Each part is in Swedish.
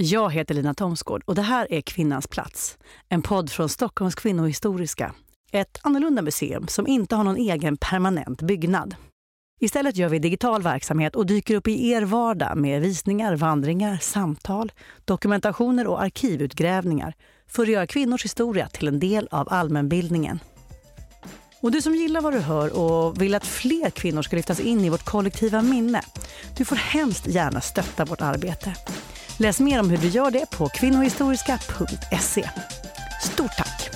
Jag heter Lina Thomsgård och det här är Kvinnans plats. En podd från Stockholms kvinnohistoriska. Ett annorlunda museum som inte har någon egen permanent byggnad. Istället gör vi digital verksamhet och dyker upp i er vardag med visningar, vandringar, samtal, dokumentationer och arkivutgrävningar för att göra kvinnors historia till en del av allmänbildningen. Och du som gillar vad du hör och vill att fler kvinnor ska lyftas in i vårt kollektiva minne, du får hemskt gärna stötta vårt arbete. Läs mer om hur du gör det på kvinnohistoriska.se. Stort tack!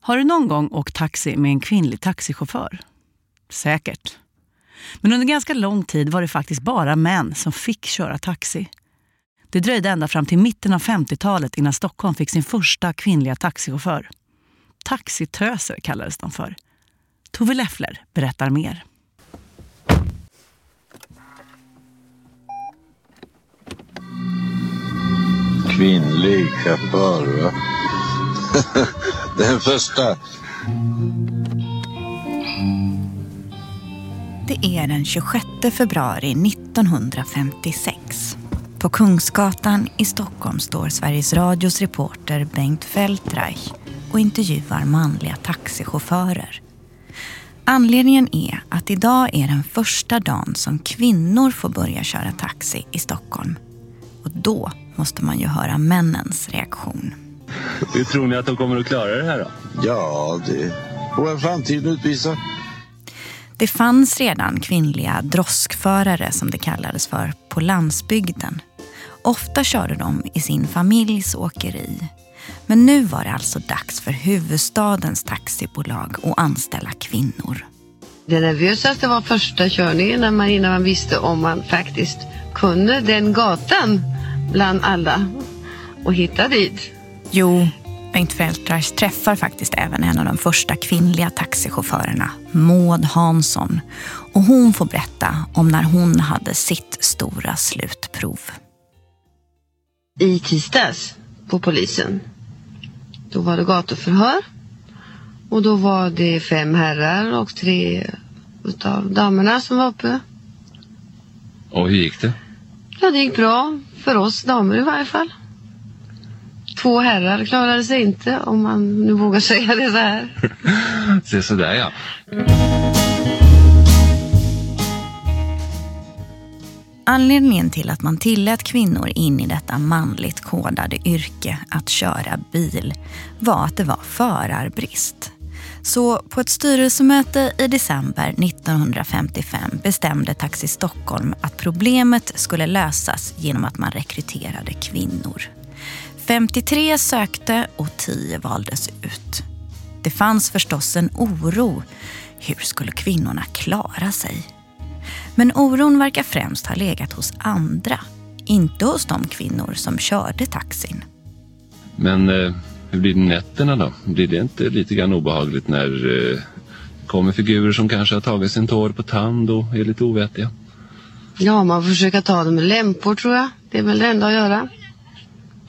Har du någon gång åkt taxi med en kvinnlig taxichaufför? Säkert. Men under ganska lång tid var det faktiskt bara män som fick köra taxi. Det dröjde ända fram till mitten av 50-talet innan Stockholm fick sin första kvinnliga taxichaufför. Taxitöser kallades de för. Tove Leffler berättar mer. Kvinnlig chaufför, va? Den första. Det är den 26 februari 1956. På Kungsgatan i Stockholm står Sveriges Radios reporter Bengt Feldreich och intervjuar manliga taxichaufförer. Anledningen är att idag är den första dagen som kvinnor får börja köra taxi i Stockholm. Och då måste man ju höra männens reaktion. Hur tror ni att de kommer att klara det här då? Ja, det får framtiden utvisa. Det fanns redan kvinnliga droskförare som det kallades för på landsbygden. Ofta körde de i sin familjs åkeri. Men nu var det alltså dags för huvudstadens taxibolag att anställa kvinnor. Det nervösaste var första körningen när man, innan man visste om man faktiskt kunde den gatan bland alla och hitta dit. Jo, Bengt Feldreich träffar faktiskt även en av de första kvinnliga taxichaufförerna, Maud Hansson. Och hon får berätta om när hon hade sitt stora slutprov. I tisdags på polisen. Då var det gatuförhör. Och då var det fem herrar och tre utav damerna som var uppe. Och hur gick det? Ja, det gick bra. För oss damer i varje fall. Två herrar klarade sig inte, om man nu vågar säga det så här. Se sådär ja. Anledningen till att man tillät kvinnor in i detta manligt kodade yrke att köra bil var att det var förarbrist. Så på ett styrelsemöte i december 1955 bestämde Taxi Stockholm att problemet skulle lösas genom att man rekryterade kvinnor. 53 sökte och 10 valdes ut. Det fanns förstås en oro. Hur skulle kvinnorna klara sig? Men oron verkar främst ha legat hos andra. Inte hos de kvinnor som körde taxin. Men eh, hur blir det nätterna då? Blir det inte lite grann obehagligt när eh, kommer figurer som kanske har tagit sin tår på tand och är lite ovettiga? Ja, man får försöka ta dem med lämpor tror jag. Det är väl det enda att göra.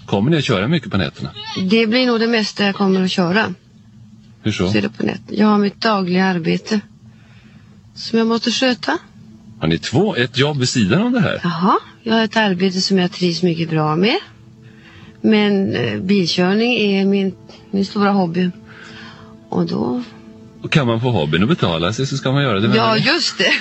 Kommer ni att köra mycket på nätterna? Det blir nog det mesta jag kommer att köra. Hur så? Så är det på nät. Jag har mitt dagliga arbete. Som jag måste sköta. Har ni två, ett jobb vid sidan av det här? Jaha, jag har ett arbete som jag trivs mycket bra med. Men eh, bilkörning är min, min stora hobby. Och då... Och kan man få hobbyn att betala sig så ska man göra det. Ja, just det.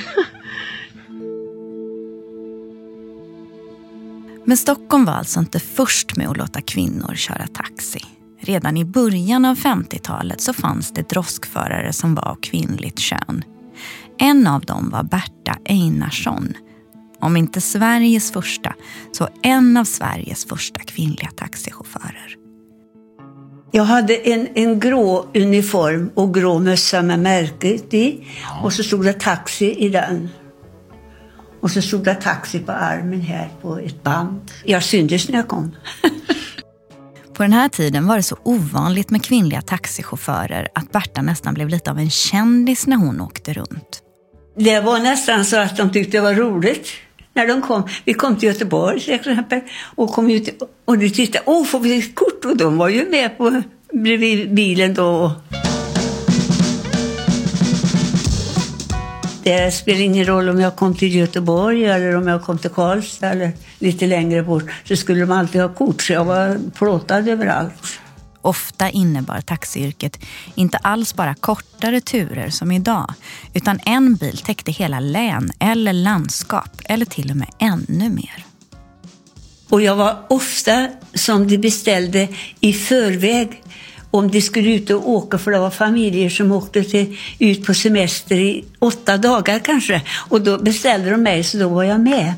Men Stockholm var alltså inte först med att låta kvinnor köra taxi. Redan i början av 50-talet så fanns det droskförare som var av kvinnligt kön. En av dem var Berta Einarsson. om inte Sveriges första, så en av Sveriges första kvinnliga taxichaufförer. Jag hade en, en grå uniform och grå mössa med märket i. Och så stod det taxi i den. Och så stod det taxi på armen här på ett band. Jag syntes när jag kom. På den här tiden var det så ovanligt med kvinnliga taxichaufförer att Berta nästan blev lite av en kändis när hon åkte runt. Det var nästan så att de tyckte det var roligt när de kom. Vi kom till Göteborg till exempel och kom ut och de tittade. Åh, får vi ett kort? Och de var ju med på bredvid bilen då. Det spelar ingen roll om jag kom till Göteborg eller om jag kom till Karlstad eller lite längre bort. Så skulle de alltid ha kort, så jag var plåtad överallt. Ofta innebar taxiyrket inte alls bara kortare turer som idag, utan en bil täckte hela län eller landskap eller till och med ännu mer. Och jag var ofta som de beställde i förväg om de skulle ut och åka, för det var familjer som åkte till, ut på semester i åtta dagar kanske. Och då beställde de mig, så då var jag med.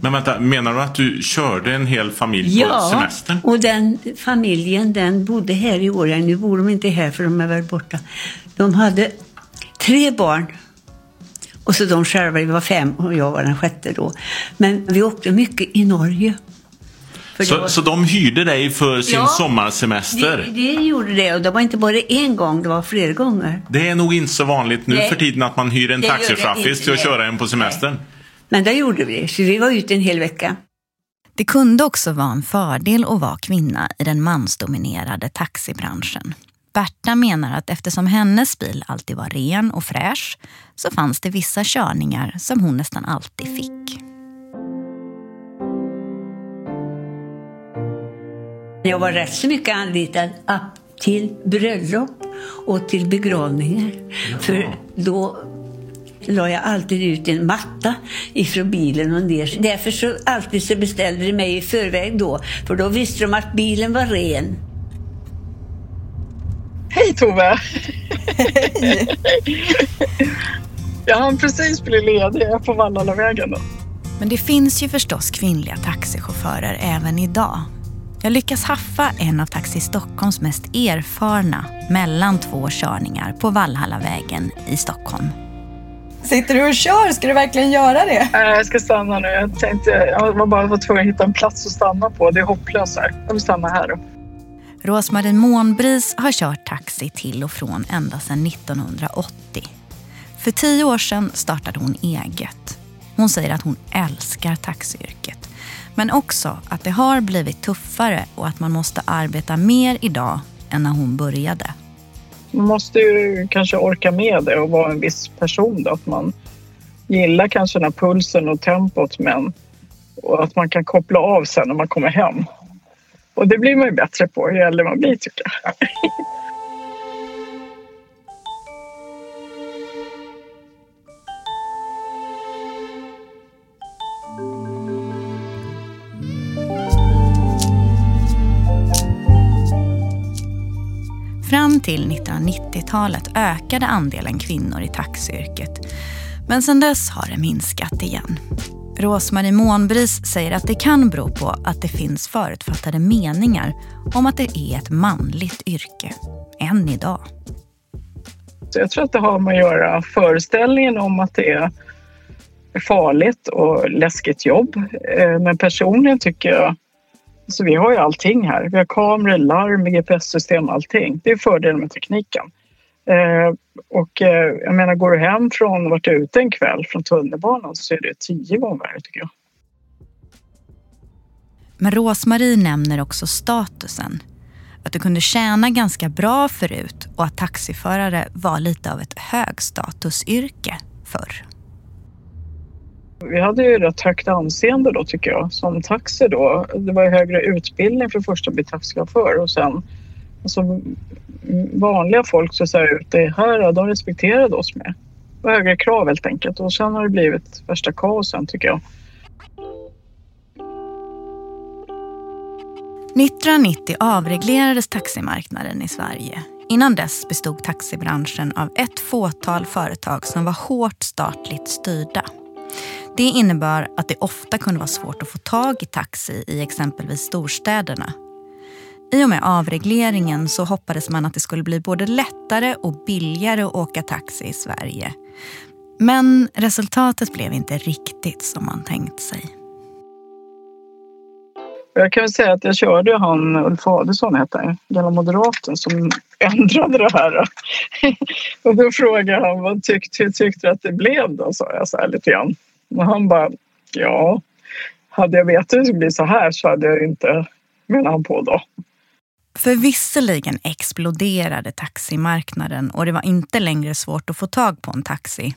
Men vänta, menar du att du körde en hel familj på semestern? Ja, och den familjen den bodde här i Årjäng. Nu bor de inte här för de är väl borta. De hade tre barn. Och så de själva, vi var fem och jag var den sjätte då. Men vi åkte mycket i Norge. Så, var... så de hyrde dig för sin ja, sommarsemester? Det, det gjorde det och det var inte bara en gång, det var flera gånger. Det är nog inte så vanligt nu Nej, för tiden att man hyr en taxichaffis till att köra en på semestern. Nej. Men det gjorde vi, så vi var ute en hel vecka. Det kunde också vara en fördel att vara kvinna i den mansdominerade taxibranschen. Berta menar att eftersom hennes bil alltid var ren och fräsch så fanns det vissa körningar som hon nästan alltid fick. Jag var rätt så mycket anlitad till bröllop och till begravningar. Ja. För då la jag alltid ut en matta ifrån bilen och ner. Därför så alltid så beställde de mig i förväg då, för då visste de att bilen var ren. Hej Tove! Hej! jag hann precis bli ledig, jag är på Vallalavägen då. Men det finns ju förstås kvinnliga taxichaufförer även idag. Jag lyckas haffa en av Taxi Stockholms mest erfarna mellan två körningar på Vallhallavägen i Stockholm. Sitter du och kör? Ska du verkligen göra det? Jag ska stanna nu. Jag tänkte, jag var bara tvungen att hitta en plats att stanna på. Det är hopplöst här. Jag vill stanna här då. Rosmarie Månbris har kört taxi till och från ända sedan 1980. För tio år sedan startade hon eget. Hon säger att hon älskar taxiyrket. Men också att det har blivit tuffare och att man måste arbeta mer idag än när hon började. Man måste ju kanske orka med det och vara en viss person. Då, att man gillar kanske den här pulsen och tempot men och att man kan koppla av sen när man kommer hem. Och det blir man ju bättre på ju äldre man blir tycker jag. Till 1990-talet ökade andelen kvinnor i taxiyrket. Men sedan dess har det minskat igen. Rosmarie Månbris säger att det kan bero på att det finns förutfattade meningar om att det är ett manligt yrke, än idag. Jag tror att det har med att göra föreställningen om att det är farligt och läskigt jobb. Eh, men personligen tycker jag så vi har ju allting här. Vi har kameror, larm, GPS-system, allting. Det är fördelen med tekniken. Eh, och eh, jag menar, går du hem från och varit ute en kväll från tunnelbanan så är det tio gånger värre tycker jag. Men Rosmarie nämner också statusen. Att du kunde tjäna ganska bra förut och att taxiförare var lite av ett högstatusyrke förr. Vi hade ju rätt högt anseende då tycker jag som taxi då. Det var ju högre utbildning för det första att bli taxichaufför och sen alltså, vanliga folk så säger ut det här, de respekterade oss med. Det var högre krav helt enkelt och sen har det blivit värsta kaosen tycker jag. 1990 avreglerades taximarknaden i Sverige. Innan dess bestod taxibranschen av ett fåtal företag som var hårt statligt styrda. Det innebar att det ofta kunde vara svårt att få tag i taxi i exempelvis storstäderna. I och med avregleringen så hoppades man att det skulle bli både lättare och billigare att åka taxi i Sverige. Men resultatet blev inte riktigt som man tänkt sig. Jag kan väl säga att jag körde han Ulf Adelsohn, heter han, gamla moderaten, som ändrade det här. och då frågade han vad tyckte, hur tyckte du att det blev då, sa jag så här lite grann. Och han bara, ja, hade jag vetat att det skulle bli så här så hade jag inte, menade han på då. För visserligen exploderade taximarknaden och det var inte längre svårt att få tag på en taxi.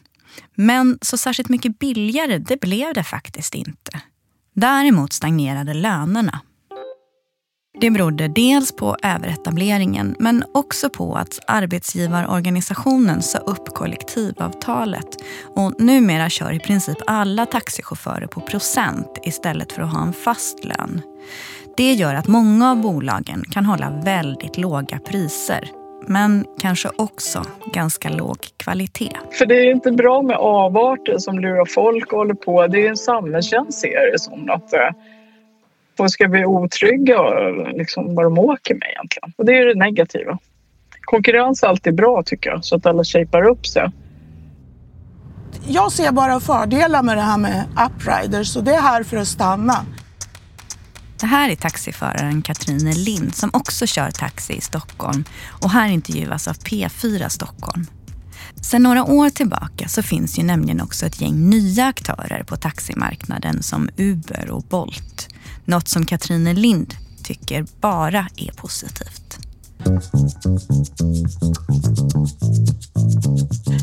Men så särskilt mycket billigare, det blev det faktiskt inte. Däremot stagnerade lönerna. Det berodde dels på överetableringen men också på att arbetsgivarorganisationen sa upp kollektivavtalet och numera kör i princip alla taxichaufförer på procent istället för att ha en fast lön. Det gör att många av bolagen kan hålla väldigt låga priser men kanske också ganska låg kvalitet. För det är inte bra med avarter som lurar folk och håller på. Det är en samhällstjänst ser det som att eh, folk ska bli otrygga liksom, vad de åker med egentligen. Och det är det negativa. Konkurrens är alltid bra tycker jag, så att alla shapar upp sig. Jag ser bara fördelar med det här med upriders och det är här för att stanna. Det här är taxiföraren Katrine Lind som också kör taxi i Stockholm och här intervjuas av P4 Stockholm. Sen några år tillbaka så finns ju nämligen också ett gäng nya aktörer på taximarknaden som Uber och Bolt. Något som Katrine Lind tycker bara är positivt.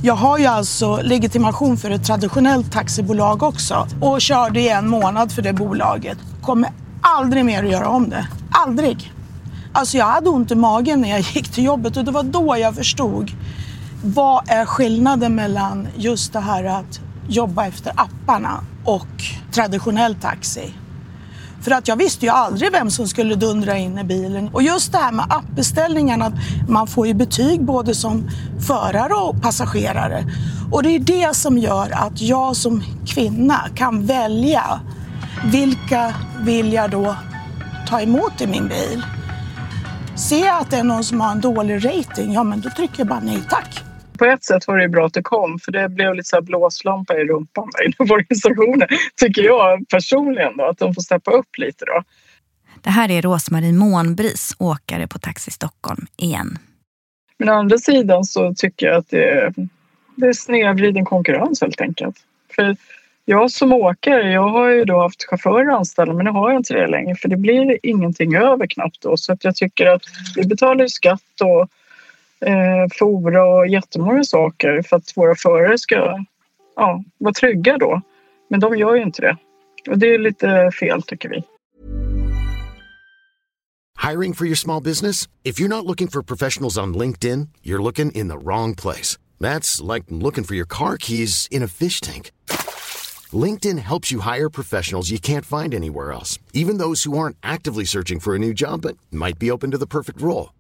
Jag har ju alltså legitimation för ett traditionellt taxibolag också och körde i en månad för det bolaget. Kommer aldrig mer att göra om det. Aldrig. Alltså jag hade ont i magen när jag gick till jobbet och det var då jag förstod vad är skillnaden mellan just det här att jobba efter apparna och traditionell taxi. För att jag visste ju aldrig vem som skulle dundra in i bilen. Och just det här med appbeställningarna, man får ju betyg både som förare och passagerare. Och det är det som gör att jag som kvinna kan välja vilka vill jag då ta emot i min bil? Ser jag att det är någon som har en dålig rating, ja men då trycker jag bara nej tack. På ett sätt var det bra att det kom för det blev lite så här blåslampa i rumpan inom organisationen. Tycker jag personligen då, att de får steppa upp lite då. Det här är Rosmarie Månbris, åkare på Taxi Stockholm igen. Men å andra sidan så tycker jag att det, det är snedvriden konkurrens helt enkelt. För jag som åkare, jag har ju då haft chaufförer anställda men nu har jag inte det längre för det blir ingenting över knappt då. Så att jag tycker att vi betalar skatt och eh, fora och jättemånga saker för att våra förare ska ja, vara trygga då. Men de gör ju inte det. Och det är lite fel tycker vi. Hiring for your small business? If you're not looking for professionals on LinkedIn, you're looking in the wrong place. That's like looking for your car keys in a fish tank. LinkedIn helps you hire professionals you can't find anywhere else, even those who aren't actively searching for a new job but might be open to the perfect role.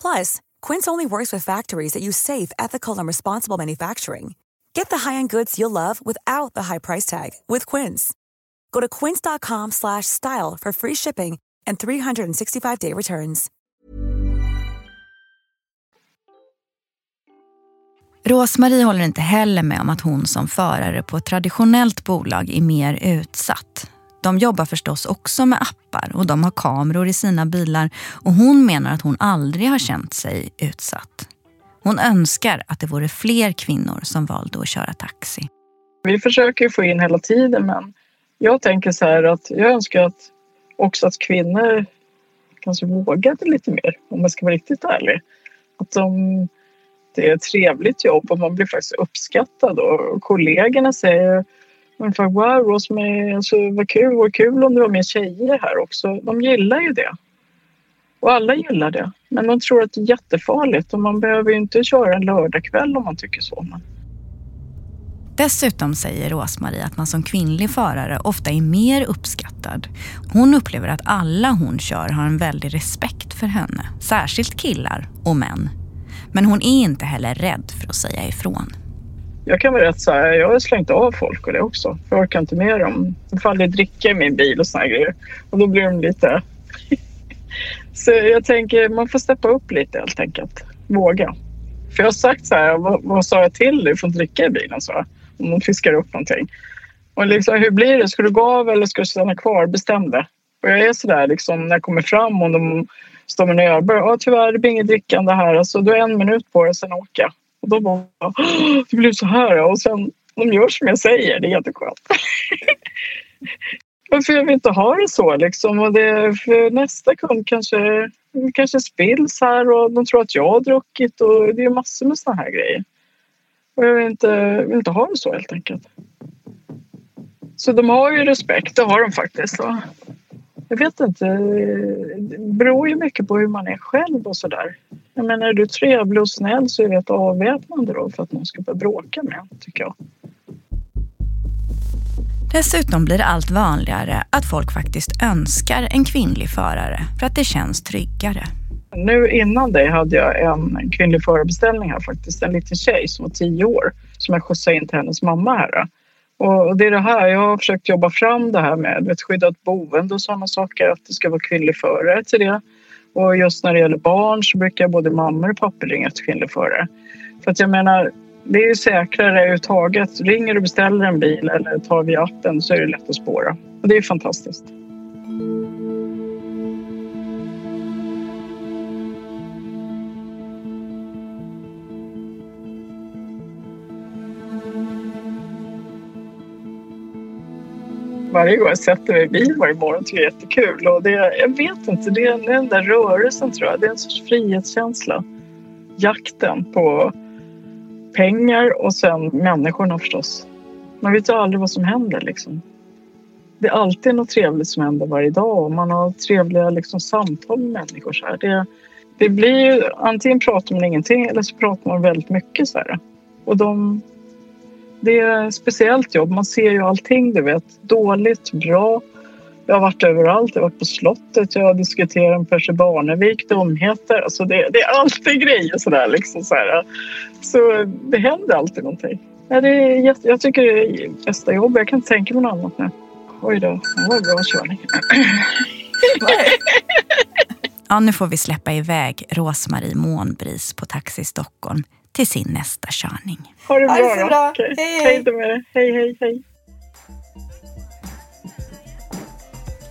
Plus, Quince only works with factories that use safe, ethical, and responsible manufacturing. Get the high-end goods you'll love without the high price tag with Quince. Go to quince.com/style for free shipping and 365-day returns. Rosmarie håller inte heller med om att hon som förare på ett traditionellt bolag är mer utsatt. De jobbar förstås också med appar och de har kameror i sina bilar och hon menar att hon aldrig har känt sig utsatt. Hon önskar att det vore fler kvinnor som valde att köra taxi. Vi försöker få in hela tiden men jag tänker så här att jag önskar att också att kvinnor kanske vågade lite mer om man ska vara riktigt ärlig. Att de det är ett trevligt jobb och man blir faktiskt uppskattad och kollegorna säger Ungefär wow, Rosemary, alltså, vad kul, vad kul om det var mer tjejer här också. De gillar ju det. Och alla gillar det. Men de tror att det är jättefarligt och man behöver ju inte köra en lördagkväll om man tycker så. Men... Dessutom säger Rosmarie att man som kvinnlig förare ofta är mer uppskattad. Hon upplever att alla hon kör har en väldig respekt för henne. Särskilt killar och män. Men hon är inte heller rädd för att säga ifrån. Jag kan vara rätt så här, jag har slängt av folk och det också. Jag orkar inte med dem. Det faller dricka i min bil och såna grejer. Och då blir de lite... så jag tänker, man får steppa upp lite helt enkelt. Våga. För jag har sagt så här, vad, vad sa jag till dig? Du får inte dricka i bilen, så Om de fiskar upp någonting. Och liksom, hur blir det? Ska du gå av eller ska du stanna kvar? Bestäm det. Och jag är så där liksom, när jag kommer fram och de står med en Ja, tyvärr, det blir inget drickande här. Alltså, du har en minut på dig, sen åka. Och då bara, det blev så här. Och sen, de gör som jag säger. Det är jätteskönt. Varför jag vill inte ha det så liksom. Och det, för nästa kund kanske, kanske spills här och de tror att jag har druckit och det är massor med såna här grejer. Och jag vill inte, vill inte ha det så helt enkelt. Så de har ju respekt, det har de faktiskt. Och jag vet inte, det beror ju mycket på hur man är själv och sådär. Jag menar, är du trevlig och snäll så är det ett avväpnande då för att någon ska börja bråka med tycker jag. Dessutom blir det allt vanligare att folk faktiskt önskar en kvinnlig förare för att det känns tryggare. Nu innan det hade jag en kvinnlig förarbeställning här faktiskt, en liten tjej som var tio år som jag skjutsade in till hennes mamma här. Och det är det här, jag har försökt jobba fram det här med ett skyddat boende och sådana saker, att det ska vara kvinnlig förare till det. Och just när det gäller barn så brukar både mammor och pappor ringa till kvinnlig förare. För att jag menar, det är ju säkrare överhuvudtaget. Ringer du och beställer en bil eller tar via appen så är det lätt att spåra. Och det är fantastiskt. Varje gång jag sätter mig i bil varje morgon tycker jag är jättekul. Och det, jag vet inte, det är den där rörelsen tror jag. Det är en sorts frihetskänsla. Jakten på pengar och sen människorna förstås. Man vet ju aldrig vad som händer liksom. Det är alltid något trevligt som händer varje dag och man har trevliga liksom, samtal med människor. Så här. Det, det blir ju, antingen pratar man ingenting eller så pratar man väldigt mycket. Så här. Och de, det är ett speciellt jobb. Man ser ju allting, du vet. Dåligt, bra. Jag har varit överallt. Jag har varit på slottet. Jag har diskuterat med Percy Barnevik, dumheter. Alltså det, det är alltid grejer sådär. Liksom så, här. så det händer alltid någonting. Ja, det är jag tycker det är bästa jobb. Jag kan inte tänka mig något annat nu. Oj då, det var bra körning. ja, nu får vi släppa iväg Rosmarie Månbris på Taxi Stockholm till sin nästa körning. Ha det bra. Ha det så bra. Hej, hej. Hej, hej, hej, hej.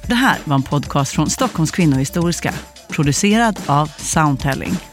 Det här var en podcast från Stockholms kvinnohistoriska, producerad av Soundtelling.